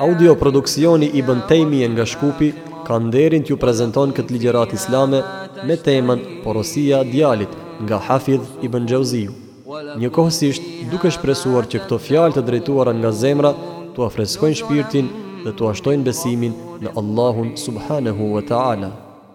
Audio produksioni i Ibn Tejmije nga Shkupi ka nderin t'ju prezenton këtë ligjëratë islame me temën Porosia djalit nga Hafidh Ibn Xhauziu. Njëkohësisht, duke shpresuar që këto fjalë të drejtuara nga zemra t'ua freskojnë shpirtin dhe t'ua shtojnë besimin në Allahun subhanahu wa ta'ala.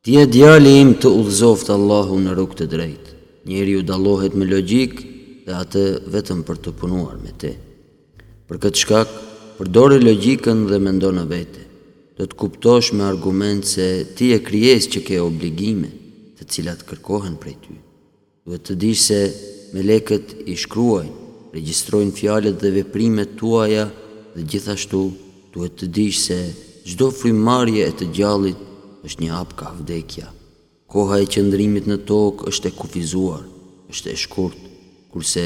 Dije djali im të udhëzoftë Allahu në rrugë të drejtë. Njeriu dallohet me logjikë dhe atë vetëm për të punuar me te. Për këtë shkak, përdore logjikën dhe mendo në vete. Do të kuptosh me argument se ti je krijesë që ke obligime, të cilat kërkohen prej ty. Duhet të dish se melekët i shkruajnë, regjistrojnë fjalët dhe veprimet tuaja dhe gjithashtu duhet të dish se çdo frymëmarrje e të gjallit është një hap ka vdekja. Koha e qëndrimit në tokë është e kufizuar, është e shkurtë, kurse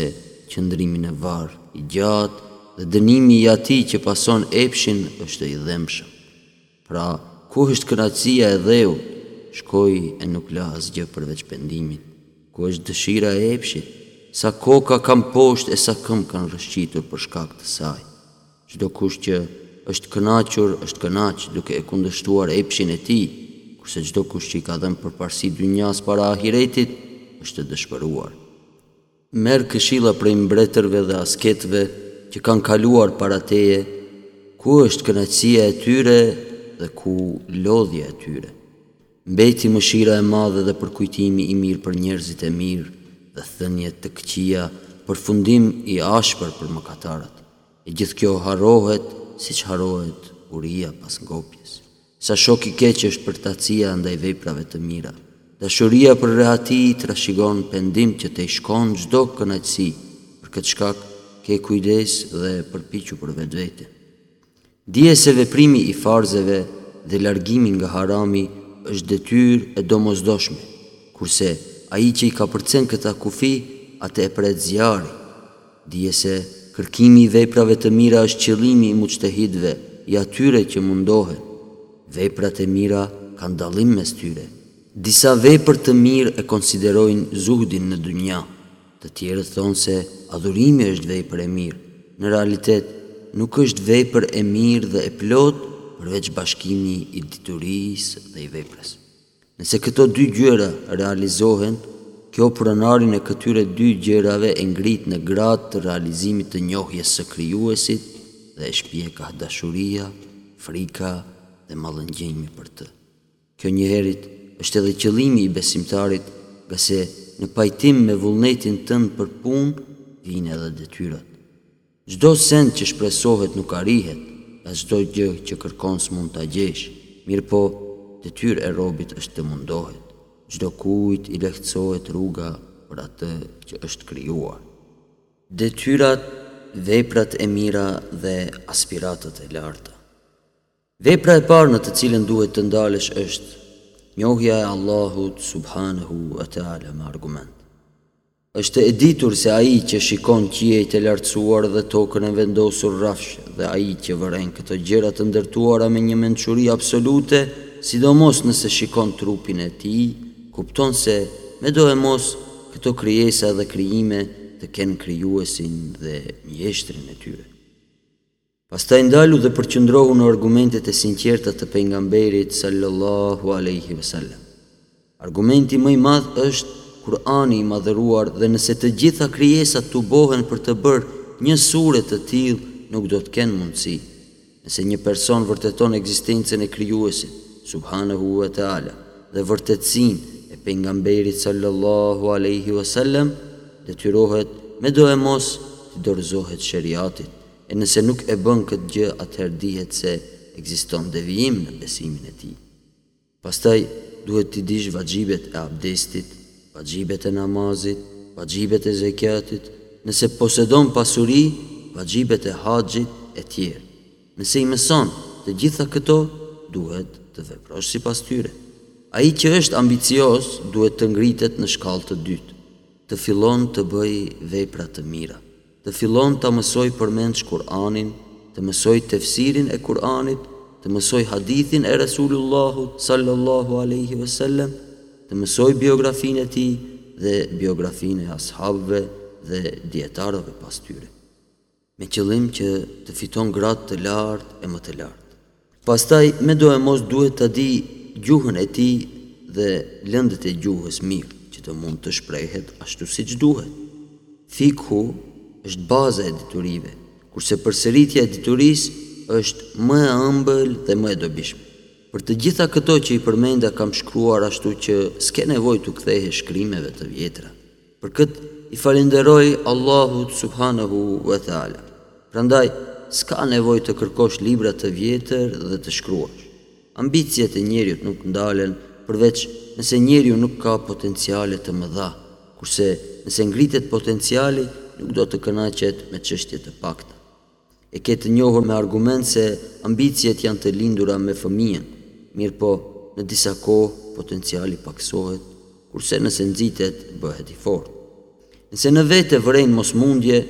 qëndrimi në varr i gjatë dhe dënimi i atij që pason epshin është i dhembshëm. Pra, ku është kënaqësia e dheut? Shkoi e nuk la asgjë përveç pendimin. Ku është dëshira e epshit? Sa koka ka mposhtë e sa këmbë kanë rrëshqitur për shkak të saj. Çdokush që është kënaqur është kënaq duke e kundërshtuar epshin e tij, kurse çdokush që i ka dhënë përparësi dynjasë para ahiretit është dëshpëruar. Merr këshilla prej mbretërve dhe asketëve që kanë kaluar para teje, ku është kënaqësia e tyre dhe ku lodhja e tyre. Mbeti mëshira e madhe dhe përkujtimi i mirë për njerëzit e mirë dhe thënie të këqija, përfundim i ashpër për mëkatarët. E gjithë kjo harrohet siç harrohet uria pas ngopjes. Sa shok i keq është përtacia ndaj veprave të mira. Dashuria për rehati i trashëgon pendim që tejshkon çdo kënaqësi, për këtë shkak ke kujdes dhe përpiqu për vetveten. Dije se veprimi i farzeve dhe largimi nga harami është detyrë e domosdoshme, kurse ai që i kapërcen këta kufij, atë e pret zjarri. Dije se, kërkimi i veprave të mira është qëllimi i muxhtehidëve, i atyre që mundohen. Veprat e mira kanë dallim mes tyre. Disa vepër të mirë e konsiderojnë zuhdin në dynja, të tjerët thonë se adhurimi është vepër e mirë. Në realitet, nuk është vepër e mirë dhe e plotë përveç bashkimi i diturisë dhe i veprës. Nëse këto dy gjëra realizohen, kjo pronarin e këtyre dy gjërave e ngrit në gradë të realizimit të njohjes së Krijuesit dhe e shpie kah dashuria, frika dhe mallëngjimi për Të. Kjo njëherit është edhe qëllimi i besimtarit, ngase në pajtim me vullnetin tënd për punë vijnë edhe detyrat. Çdo send që shpresohet nuk arrihet, as çdo gjë që kërkon s'mund ta gjesh, mirëpo detyrë e robit është të mundohet, çdokujt i lehtësohet rruga për atë që është krijuar. Detyrat, veprat e mira dhe aspiratat e larta. Vepra e parë në të cilën duhet të ndalesh është njohja e Allahut subhanehu ue teala me argument. Është e ditur se Ai që shikon qiejt e lartësuar dhe tokën e vendosur rrafsh dhe Ai që vëren këto gjëra të ndërtuara me një mençuri absolute, sidomos nëse shikon trupin e Tij, kupton se, me do e mos, këto krijesa dhe krijime të kenë krijuesin dhe mjeshtrin e tyre. Pastaj ndalu dhe përqendrohu në argumentet e sinqerta të Pejgamberit sallallahu alejhi ve sellem. Argumenti më i madh është Kur'ani i Madhëruar dhe nëse të gjitha krijesat tubohen për të bërë një sure të tillë nuk do të kenë mundësi. Nëse një person vërteton ekzistencën e Krijuesit, subhanehu ve teala, dhe vërtetësinë e Pejgamberit sallallahu alejhi ve sellem, detyrohet me do e mos t'i dorëzohet sheriatit, E nëse nuk e bën këtë gjë atëherë dihet se ekziston devijim në besimin e tij. Pastaj duhet t'i dish vaxhibet e abdestit, vaxhibet e namazit, vaxhibet e zeqatit, nëse posedon pasuri, vaxhibet e haxhit etj. Nëse i mëson të gjitha këto, duhet të veprosh sipas tyre. Ai që është ambicioz duhet të ngritet në shkallë të dytë, të fillon të bëjë vepra të mira. të fillon ta mësojë përmendsh Kur'anin, të mësojë tefsirin e Kur'anit, të mësojë hadithin e Resulullahut sallallahu alejhi ve sellem, të mësojë biografinë e tij dhe biografinë e ashabëve dhe dijetarëve pas tyre. Me qëllim që të fiton gradë të lartë e më të lartë. Pastaj me do e mos duhet ta dijë gjuhën e tij dhe lëndët e gjuhës mirë që të mund të shprehet ashtu siç duhet. Fikhu është baza e diturive, kurse përsëritja e diturisë është më e ëmbël dhe më e dobishme. Për të gjitha këto që i përmenda kam shkruar ashtu që s'ke nevojë t'u kthehesh shkrimeve të vjetra. Për këtë i falënderoj Allahun subhanehu ve teala. Prandaj s'ka nevojë të kërkosh libra të vjetër dhe të shkruash. Ambiciet e njeriut nuk ndalen përveç nëse njeriu nuk ka potenciale të mëdha, kurse nëse ngritet potenciali nuk do të kënaqet me çështje të pakta. E ke të njohur me argument se ambiciet janë të lindura me fëmijën, mirëpo në disa kohë potenciali pakësohet, kurse nëse nxitet bëhet i fortë. Nëse në vete vëren mosmundje,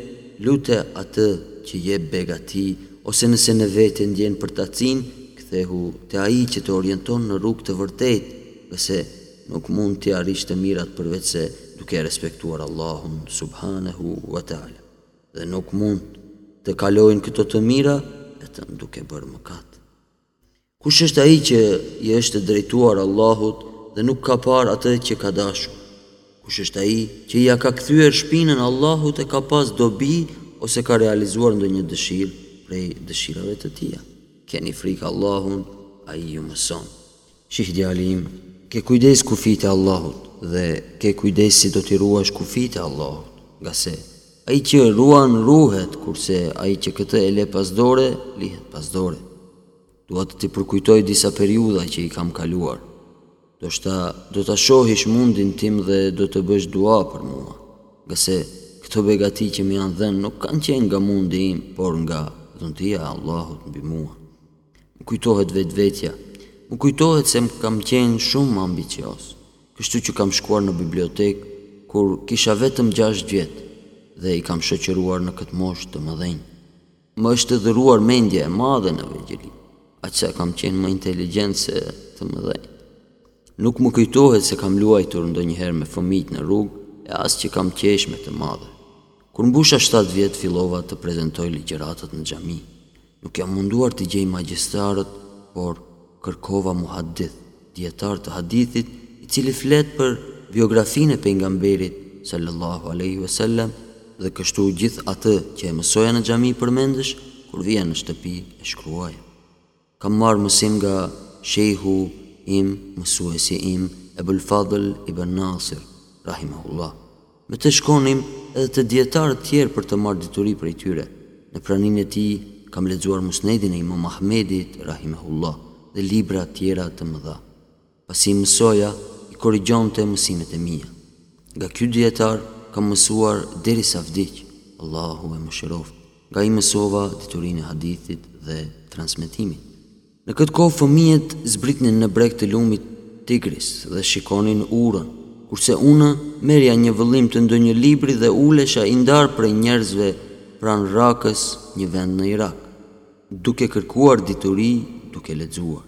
lute atë që jep begati ose nëse në vete ndjen përtacinë, kthehu te ai që të orienton në rrugë të vërtetë, ngase nuk mund t'i arrish të mirat përveçse duke e respektuar Allahun subhanehu wa taala. Dhe nuk mund të kalojnë këto të mira vetëm duke bërë mëkat. Kush është ai që i është drejtuar Allahut dhe nuk ka parë atë që ka dashur? Kush është ai që ia ka kthyer shpinën Allahut e ka pas dobi ose ka realizuar ndonjë dëshirë prej dëshirave të tija? Keni frikë Allahun, Ai ju mëson. Shih djali im, ke kujdes kufijtë e Allahut dhe ke kujdes si do t'i ruash kufijtë e Allahut, ngase ai që ruan ruhet, kurse ai që këtë e le pas dore, lihet pas dore. Dua të t'i përkujtoj disa periudha që i kam kaluar. Ndoshta do ta shohish mundin tim dhe do të bësh dua për mua, ngase këto begati që më janë dhënë nuk kanë qenë nga mundi im, por nga dhuntia e Allahut mbi mua. Më kujtohet vetvetja. Më kujtohet se kam qenë shumë ambicioz, kështu që kam shkuar në bibliotekë kur kisha vetëm gjashtë vjet dhe i kam shoqëruar në këtë moshë të mëdhenjtë. Më është dhuruar mendje e madhe në vegjëli, aq sa kam qenë më inteligjent se të mëdhenjtë. Nuk më kujtohet se kam luajtur ndonjëherë me fëmijët në rrugë e as që kam qesh me të madhe. Kur mbusha shtatë vjet fillova të prezentoj ligjëratat në xhami. Nuk jam munduar të gjej magjistarët, por kërkova muhaddith, dijetar të hadithit, i cili flet për biografinë e Pejgamberit, sallallahu alejhi ve sellem, dhe kështu gjithë atë që e mësoja në xhami përmendësh kur vija në shtëpi e shkruaja. Kam marrë mësim nga shejhu im, mësuesi im, Ebul Fadhl ibn Nasir, rahimehullah. Me të shkonim edhe te dijetarët e tjerë për të marrë dituri prej tyre. Në praninë e tij kam lexuar Musnedin e Imam Ahmedit rahimehullah dhe libra tjera të mëdha. Pasi i mësoja, i korrigjonte mësimet e mia. Nga ky dijetar kam mësuar derisa vdiq, Allahu e mëshiroftë. Nga ai mësova diturinë e hadithit dhe transmetimit. Në këtë kohë fëmijët zbritnin në breg të lumit Tigris dhe shikonin urën, kurse unë merrja një vëllim të ndonjë libri dhe ulesha i ndarë prej njerëzve pranë Rakës, një vend në Irak, duke kërkuar dituri duke lexuar.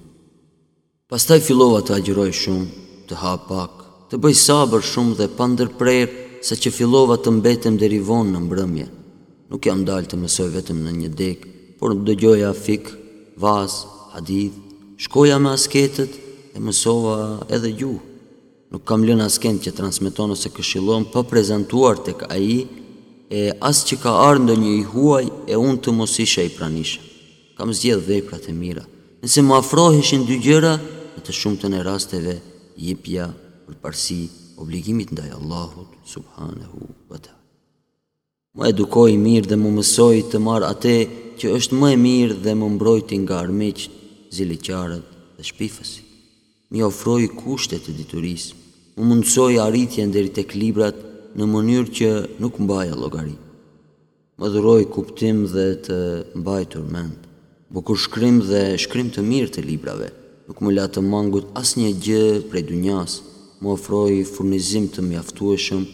Pastaj fillova të agjëroj shumë, të ha pak, të bëj sabër shumë dhe pa ndërprerë saqë fillova të mbetem deri vonë në mbrëmje. Nuk jam dalë të mësoj vetëm në një degë, por dëgjoja fikh, vaz, hadith, shkoja me asketët e mësova edhe gjuhë. Nuk kam lënë askend që transmeton ose këshillon pa prezantuar tek ai e as që ka ardhë ndonjë i huaj e unë të mos isha i pranishëm. Kam zgjedhë veprat e mira. Nëse më afroheshin dy gjëra, në të shumtën e rasteve i jepja përparësi obligimit ndaj Allahut subhanehu wa taala. Më edukoi mirë dhe më mësoi të marr atë që është më e mirë dhe më mbrojti nga armiqtë, ziliqarët dhe shpifësit. M'i ofroi kushte të diturisë, më mundësoi arritjen deri tek librat në mënyrë që nuk mbaja llogari. Më dhuroi kuptim dhe të mbajtur mend. Bukurshkrim dhe shkrim të mirë të librave. Nuk më la të mangut asnjë gjë prej dunjasë. Më ofroi furnizim të mjaftueshëm,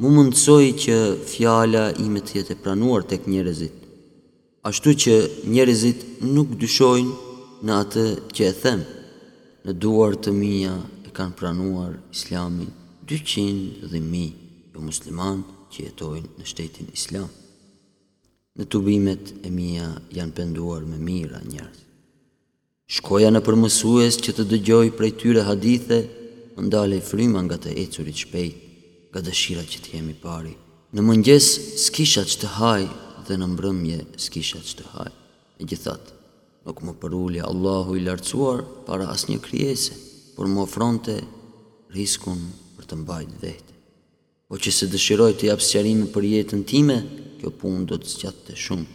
më mundësoi që fjala ime të jetë e pranuar tek njerëzit, ashtu që njerëzit nuk dyshojnë në atë që e them. Në duar të mia e kanë pranuar Islamin dyqind dhimmi jomuslimanë që jetojnë në shtetin Islam. Në tubimet e mia janë penduar me mijëra njerëz. Shkoja nëpër mësues që të dëgjoj prej tyre hadithe, më ndalej fryma nga të ecurit shpejt, nga dëshira që të jem i pari. Në mëngjes s'kisha ç'të haj dhe në mbrëmje s'kisha ç'të haj. Megjithatë, nuk më përuli Allahu i Lartësuar para asnjë krijese, por më ofronte rizkun për të mbajt veten. Po që se dëshiroj të jap sqarime për jetën time, kjo punë do të zgjatte shumë.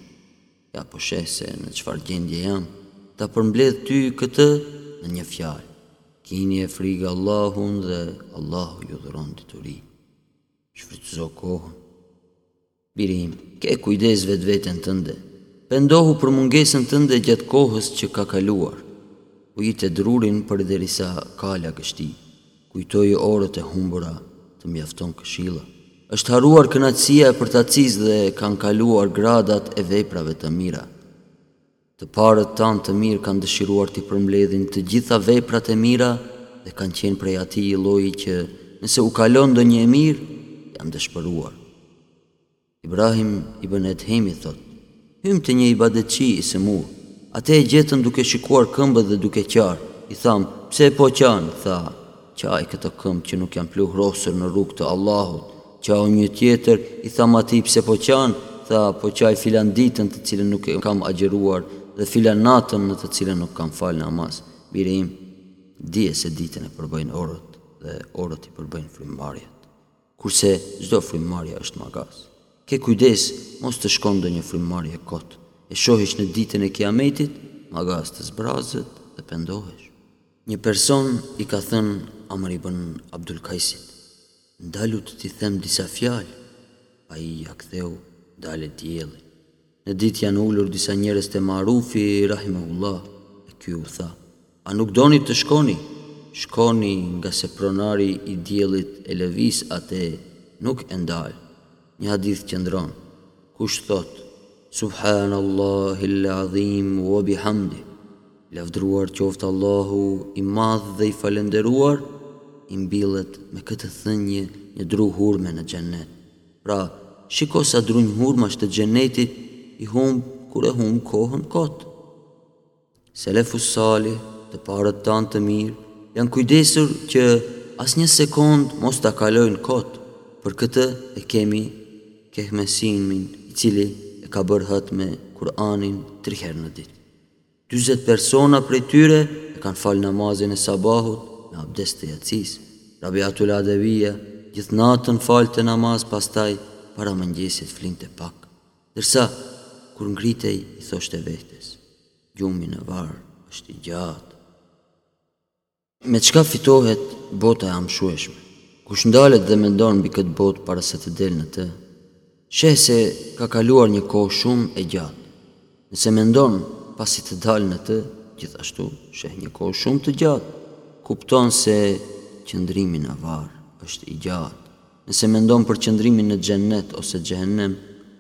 Ja po sheh se në çfarë gjendje jam, ta përmbledh ty këtë në një fjalë, Kini e frikë Allahun dhe Allahu ju dhuron dituri. Shfrytëzo kohën. Biri im, ke kujdes vetveten tënde, pendohu për mungesën tënde gjatë kohës që ka kaluar. Ujite drurin përderisa ka lagështi. Kujtoji orët e humbura, të mjafton këshilla. Është harruar kënaqësia e përtacisë dhe kanë kaluar gradat e veprave të mira. Të parët tanë të mirë kanë dëshiruar t'i përmbledhin të gjitha veprat e mira dhe kanë qenë prej atij lloji që nëse u kalon ndonjë e mirë, janë dëshpëruar. Ibrahim ibn Edhemi thotë, Hymë te një ibadetçi i sëmurë. Atë e gjetëm duke shikuar këmbët dhe duke qarë. I thamë, Pse po qan? Tha, Qaj këto këmbë që nuk janë pluhrosur në rrugë të Allahut. Qau një tjetër, i thamë atij pse po qan, tha, po e qaj filan ditën të cilën nuk e kam agjëruar dhe filan natën në të cilën nuk kam falë namaz. Biri im, dije se ditën e përbëjnë orët dhe orët i përbëjnë frymëmarrjet. Kurse çdo frymëmarrje është magazë. Ke kujdes mos të shkon ndonjë frymëmarrje kot, e sheh në ditën e Kijametit, magazë të zbrazët dhe pendohesh. Një person i ka thënë Amir ibn Abdul Kajsit. Ndalu të t'i them disa fjalë, ai ia ktheu Ndale diellin. Një ditë janë ulur disa njerëz te Marufi rahimehullah e ky u tha, A nuk doni të shkoni? Shkoni ngase pronari i diellit e lëviz atë nuk e ndal. Në hadith qëndron, Kush thotë, Subhanallahil Adhim wa bihamdih, Lavdëruar qoftë Allahu i Madh dhe i Falënderuar, i mbillet me këtë thënie një dru hurme në Xhennet. Pra, shiko sa drunj hurmash të Xhennetit i humb kur e humb kohën kot. Selefus Salih, të parët tanë të mirë, janë kujdesur që asnjë sekondë mos ta kalojnë kot, për këtë e kemi Kehmesimin i cili e ka bërë hatme Kur'anin tri herë në ditë. Dyzet persona prej tyre e kanë falë namazin e sabahut me abdest të jacisë. Rabiatul Adevija gjithë natën falte namaz pastaj para mëngjesit flinte pak. Ndërsa, kur ngritej, i thoshte vehtes, Gjumi në varr është i gjatë. Me çka fitohet bota e amshueshme? Kush ndalet dhe mendon mbi këtë botë para se të del në të, sheh se ka kaluar një kohë shumë e gjatë. Nëse mendon pasi të dalë në të, gjithashtu sheh një kohë shumë të gjatë, kupton se qëndrimi në varr është i gjatë. Nëse mendon për qëndrimin në Xhennet ose Xhehenem,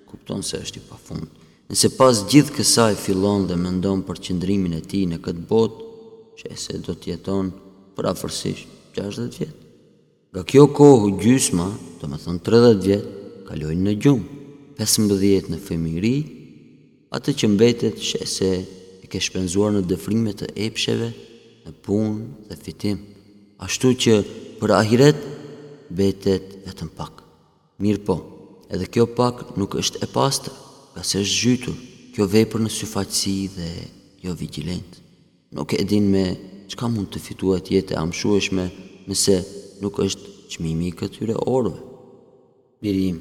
kupton se është i pafund. Nëse pas gjithë kësaj fillon dhe mendon për qëndrimin e tij në këtë botë, sheh se do të jeton për afërsisht gjashtëdhjetë vjet. Nga kjo kohë gjysma, domethënë tridhjetë vjet, kalojnë në gjumë, pesëmbëdhjetë në fëmijëri, Atë që mbetet sheh se e ke shpenzuar në dëfrime të epsheve, në punë dhe fitim, ashtu që për ahiret mbetet vetëm pak. Mirëpo, edhe kjo pak nuk është e pastër, ngase është zhytur kjo vepër në syfaqësi dhe jovigjilencë. Nuk e din me çka mund të fitohet jetë e amshueshme nëse nuk është çmimi i këtyre orëve. Biri im,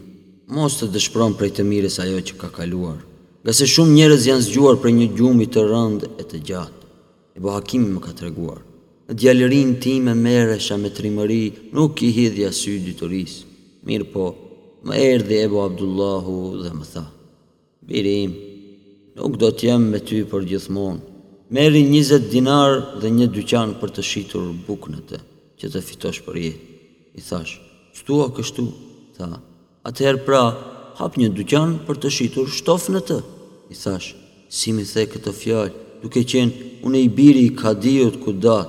mos të dëshpëron prej të mirës ajo që ka kaluar, ngase shumë njerëz janë zgjuar prej një gjumi të rëndë e të gjatë. Ebu Hakimi më ka treguar, Në djalërinë time merresha me trimëri, nuk i hidhja sy diturisë. Mirëpo, më erdhi Ebu Abdullahu dhe më tha. Biri im, nuk do të jem me ty përgjithmonë. Merri njëzet dinarë dhe një dyqan për të shitur bukë në të, që të fitosh për jetë. I thashë, Ç'thua kështu? Tha, Atëherë pra, hap një dyqan për të shitur shtof në të. I thashë, Si m'i the këto fjalë, duke qenë unë i biri i kadiut Kudat,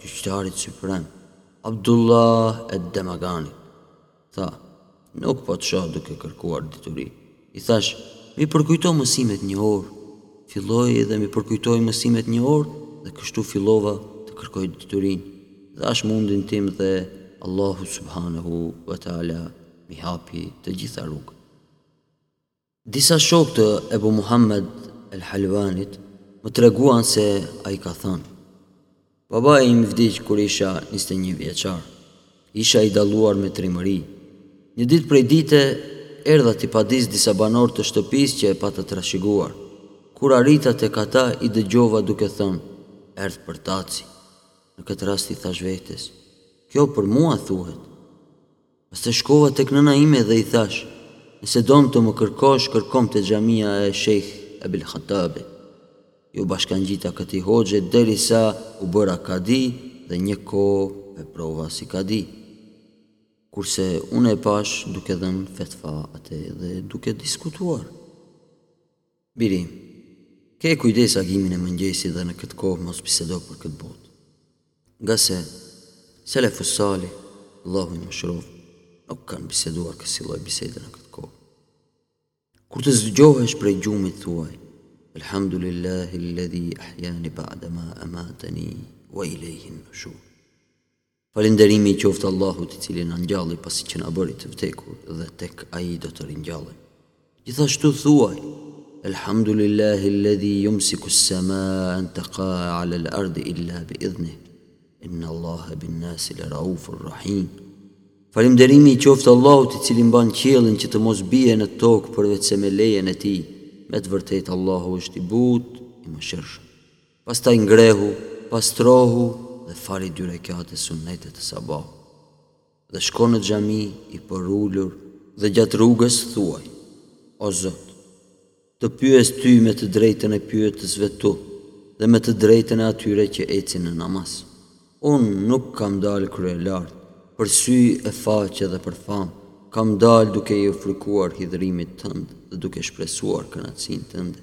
gjyqtarit suprem, Abdullah ed-Demaganit. Tha, Nuk po të shoh duke kërkuar dituri. I thashë, M'i përkujto mësimet një orë. Filloi dhe m'i përkujtoi mësimet një orë dhe kështu fillova të kërkoj diturinë. Dhashë mundin tim dhe Allahu subhanehu ve teala m'i hapi të gjitha rrugët. Disa shokë të Ebu Muhammed el-Halvanit më treguan se ai ka thënë, Babai im vdiq kur isha njëzet e një vjeçar. Isha i dalluar me trimëri. Një ditë prej dite, erdha t'i padis disa banorë të shtëpisë që e pata trashëguar. Kur arrita tek ata, i dëgjova duke thënë, Erdh përtaci. Në këtë rast i thashë vetes, Kjo për mua thuhet. Pastaj shkova tek nëna ime dhe i thashë, Nëse don të më kërkosh, kërkomë te xhamia e Shejh Ebil Hatabit. Iu bashkangjita këtij hoxhe derisa u bëra kadi dhe një kohë veprova si kadi. Kurse unë e pashë duke dhënë fetva atje dhe duke diskutuar. Biri im, ke kujdes agimin e mëngjesit dhe në këtë kohë mos bisedo për këtë botë. Ngase, Selefus Salih, Allahu i mëshiroftë, nuk kanë biseduar kësi lloj bisede në këtë kohë. Kur të zgjohesh prej gjumit thuaj, Elhamdulillahi lledhi ahjani ba'dama amatani wa ilejhin nushur. Falënderimi i qoftë Allahut i cili na ngjalli pasi që na bëri të vdekur dhe tek Ai do të ringjallemi. Gjithashtu thuaj, Elhamdulillahi'l-ledhi yumsiku's-samaa an taqa'a 'ala'l-ardhi illa bi idhnih, Inna'llaha bin-nasi la'raufur-rahim. Falënderimi i qoftë Allahut i cili mban qiellin që të mos bie në tokë përveçse me lejen e Tij, me të vërtetë Allahu është i butë, i mëshirshëm. Pastaj ngrehu, pastrohu dhe fali dy rekjate sunnete të sabahut. Dhe shko në xhami i përulur dhe gjatë rrugës thuaj, O Zot! Të pyes Ty me të drejtën e pyetësve Tu dhe me të drejtën e atyre që ecin në namaz. Unë nuk kam dalë kryelart, për sy e faqe dhe për famë, kam dalë duke iu frikuar hidhërimit Tënd dhe duke shpresuar kënaqësinë Tënde.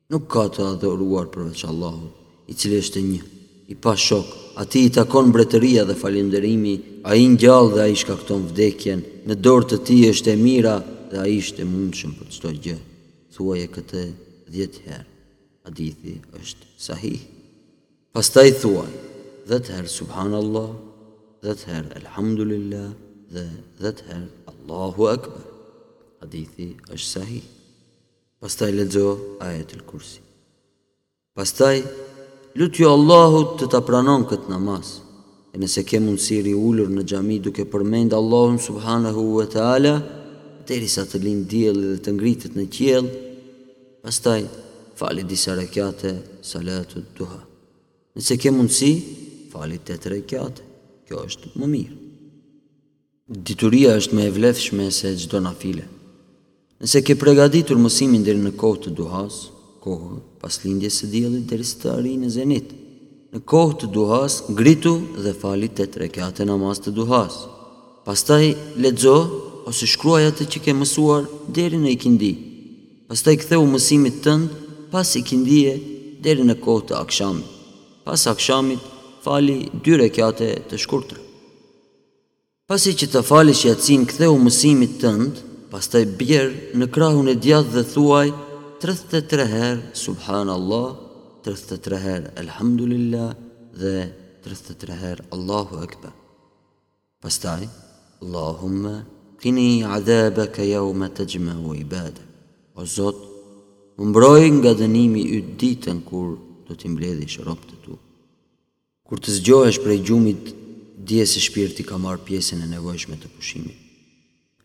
Nuk ka të adhuruar përveç Allahut, i cili është Një, i pashok, Atij i takon mbretëria dhe falënderimi, Ai ngjall dhe Ai shkakton vdekjen, në dorë të Tij është e mira dhe Ai është i mundshëm për çdo gjë. Thuaje këtë dhjetë herë. Hadithi është sahih. Pastaj thuaj dhjetë herë Subhanallah, dhjetë herë Elhamdulillah dhe dhjetë herë Allahu Ekber. Hadithi është sahih. Pastaj lexo Ajetul Kursi. Pastaj lutju Allahut të ta pranon këtë namaz. E nëse ke mundësi rri ulur në xhami duke përmend Allahun subhanehu ve teala derisa të lind dielli dhe të ngritet në qiell, pastaj fali disa rekjate salatu duha. Nëse ke mundësi, fali tetë rekjate. Kjo është më mirë. Dituria është më e vlefshme se çdo nafile. Nëse ke pregaditur mësimin deri në kohë të duhas, kohë pas lindjes së diellit derisa të arrijë në zenit, në kohë të duhas ngritu dhe fali tetë rekjate namaz të duhas. Pastaj lexo ose shkruaj atë që ke mësuar deri në ikindi. Pastaj ktheu mësimit tënd pas ikindie deri në kohë të akshamit. Pas akshamit fali dy rekjate të shkurtra. Pasi që të falësh Jacin ktheu mësimit tënd, pastaj bjer në krahun e djathtë dhe thuaj tridhjetë e tre herë Subhanallah, tridhjetë e tre herë Elhamdulillah dhe tridhjetë e tre herë Allahu Ekber. Pastaj, Allahumme qini adhabaka yawma tajma'u ibadek, O Zot, më mbroj nga dënimi yt ditën kur do t'i mbledhish robët e tu. Kur të zgjohesh prej gjumit, dije se shpirti ka marrë pjesën e nevojshme të pushimit.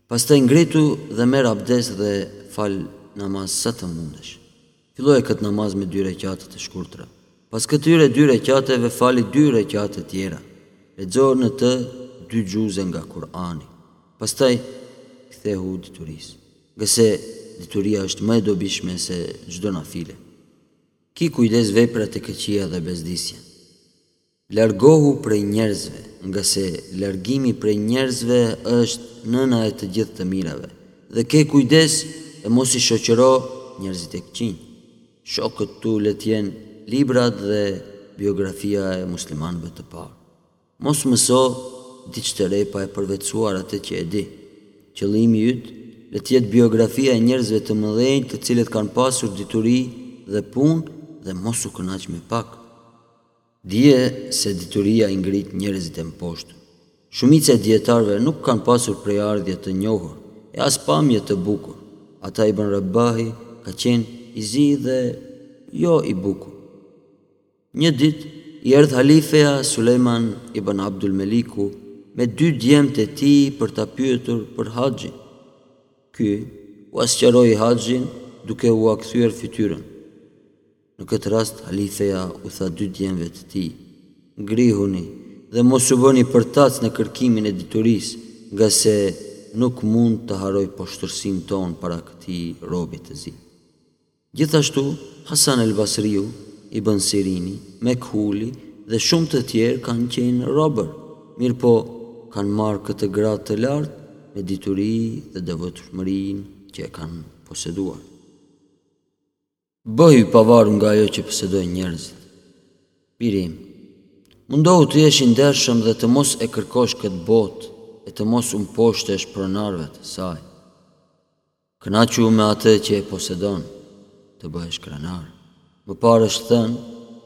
Pastaj ngritu dhe merr abdes dhe fal namaz sa të mundesh. Filloje këtë namaz me dy rekate të shkurtra. Pas këtyre dy rekateve fali dy rekate tjera. Lexo në të dy xhuze nga Kur'ani. Pastaj kthehu diturisë. Ngase dituria është më e dobishme se çdo nafile. Ki kujdes veprat e këqia dhe bezdisjen. Largohu prej njerëzve, ngase largimi prej njerëzve është nëna e të gjithë të mirave. Dhe ke kujdes e mos i shoqëro njerëzit e këqinj. Shokët tu le të jenë librat dhe biografia e muslimanëve të parë. Mos mëso diç të re pa e përvetësuar atë që e di. Qëllimi yt le të jetë biografia e njerëzve të mëdhenj të cilët kanë pasur dituri dhe punë dhe mos u kënaq me pak. Dije se dituria i ngrit njerëzit e mposhtë. Shumica e dijetarëve nuk kanë pasur prejardhje të njohur e as pamje të bukur. Ata Ibën Rabahi ka qenë i zi dhe jo i bukur. Një ditë, i erdh halifeja Sulejman ibn Abdulmeliku me dy djemtë e tij për ta pyetur për haxhin. Ky, ua sqaroi haxhin duke ua kthyer fytyrën. Në këtë rast, halifeja u tha dy djemve të tij, Ngrihuni dhe mos u bëni përtac në kërkimin e diturisë, ngase nuk mund ta harroj poshtërsinë tonë para këtij robi të zi. Gjithashtu, Hasan el-Basriu, Ibën Sirini, Mekhuli dhe shumë të tjerë kanë qenë robër, mirëpo kanë marrë këtë gradë të lartë me dituri dhe devotshmërinë që e kanë poseduar. Bëhu i pavarur nga ajo që posedojnë njerëzit. Biri im, mundohu të jesh i ndershëm dhe të mos e kërkosh këtë botë e të mos u mposhtesh pronarëve të saj. Kënaqu me atë që e posedon, të bëhesh krenar. Më parë është thënë,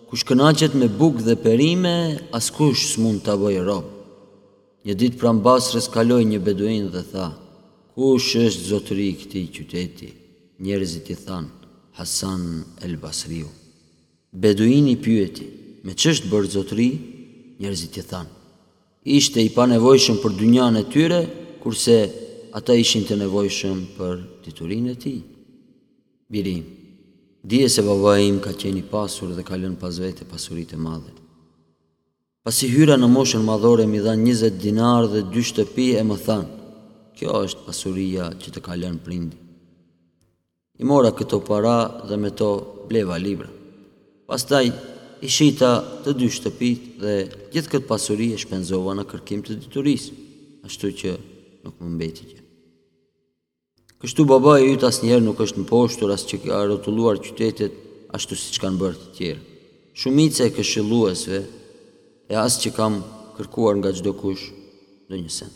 Kush kënaqet me bukë dhe perime, askush s'mund ta bëjë rob. Një ditë pranë Basrës kaloi një beduin dhe tha, Kush është zotëri i këtij qyteti? Njerëzit i thanë, Hasan el-Basriu. Beduini pyeti, Me ç'është bërë zotëri? Njerëzit i thanë. Ishte i panevojshëm për dynjanë e tyre, kurse ata ishin të nevojshëm për diturinë e tij. Biri im, dije se babai im ka qenë i pasur dhe ka lënë pas vete pasuri të madhe. Pasi hyra në moshën madhore m'i dhanë njëzet dinarë dhe dy shtëpi e më thanë, Kjo është pasuria që të ka lënë prindi. I mora këto para dhe me to bleva libra. Pastaj i shita të dy shtëpitë dhe gjithë këtë pasuri e shpenzova në kërkim të diturisë, ashtu që nuk më mbeti gjë. Kështu babai yt asnjëherë nuk është mposhtur as që ka rrotulluar qytetet ashtu siç kanë bërë të tjerë. Shumica e këshilluesve e as që kam kërkuar nga çdokush ndonjë send.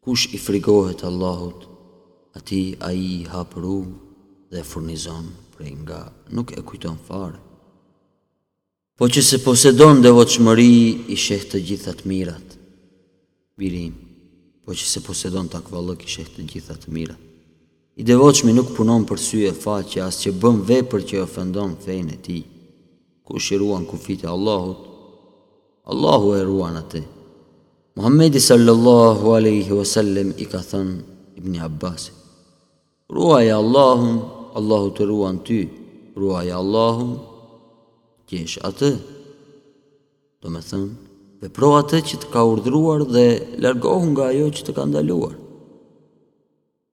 Kush i frigohet Allahut, atij Ai i hap rrugë dhe e furnizon prej nga nuk e kujton fare. Po që se posedon devotshmëri i sheh të gjitha të mirat. Biri im, po që se posedon takvallëk i sheh të gjitha të mirat. I devotshmi nuk punon për sy e faqe as që bën vepër që e ofendon fenë e tij. Kush i ruan kufijtë e Allahut, Allahu e ruan atë. Muhamedi sallallâhu alejhi ue sellem i ka thënë Ibni Abbasit, Ruaje Allahun, Allahu të ruan ty, ruaje Allahun, e gjen atë. Domethënë, vepro atë që të ka urdhëruar dhe largohu nga ajo që të ka ndaluar.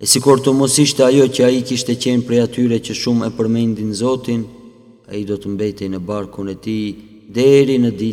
E sikur të mos ishte ajo që ai kishte qenë prej atyre që shumë e përmendin Zotin, ai do të mbetej në barkun e tij deri në ditën e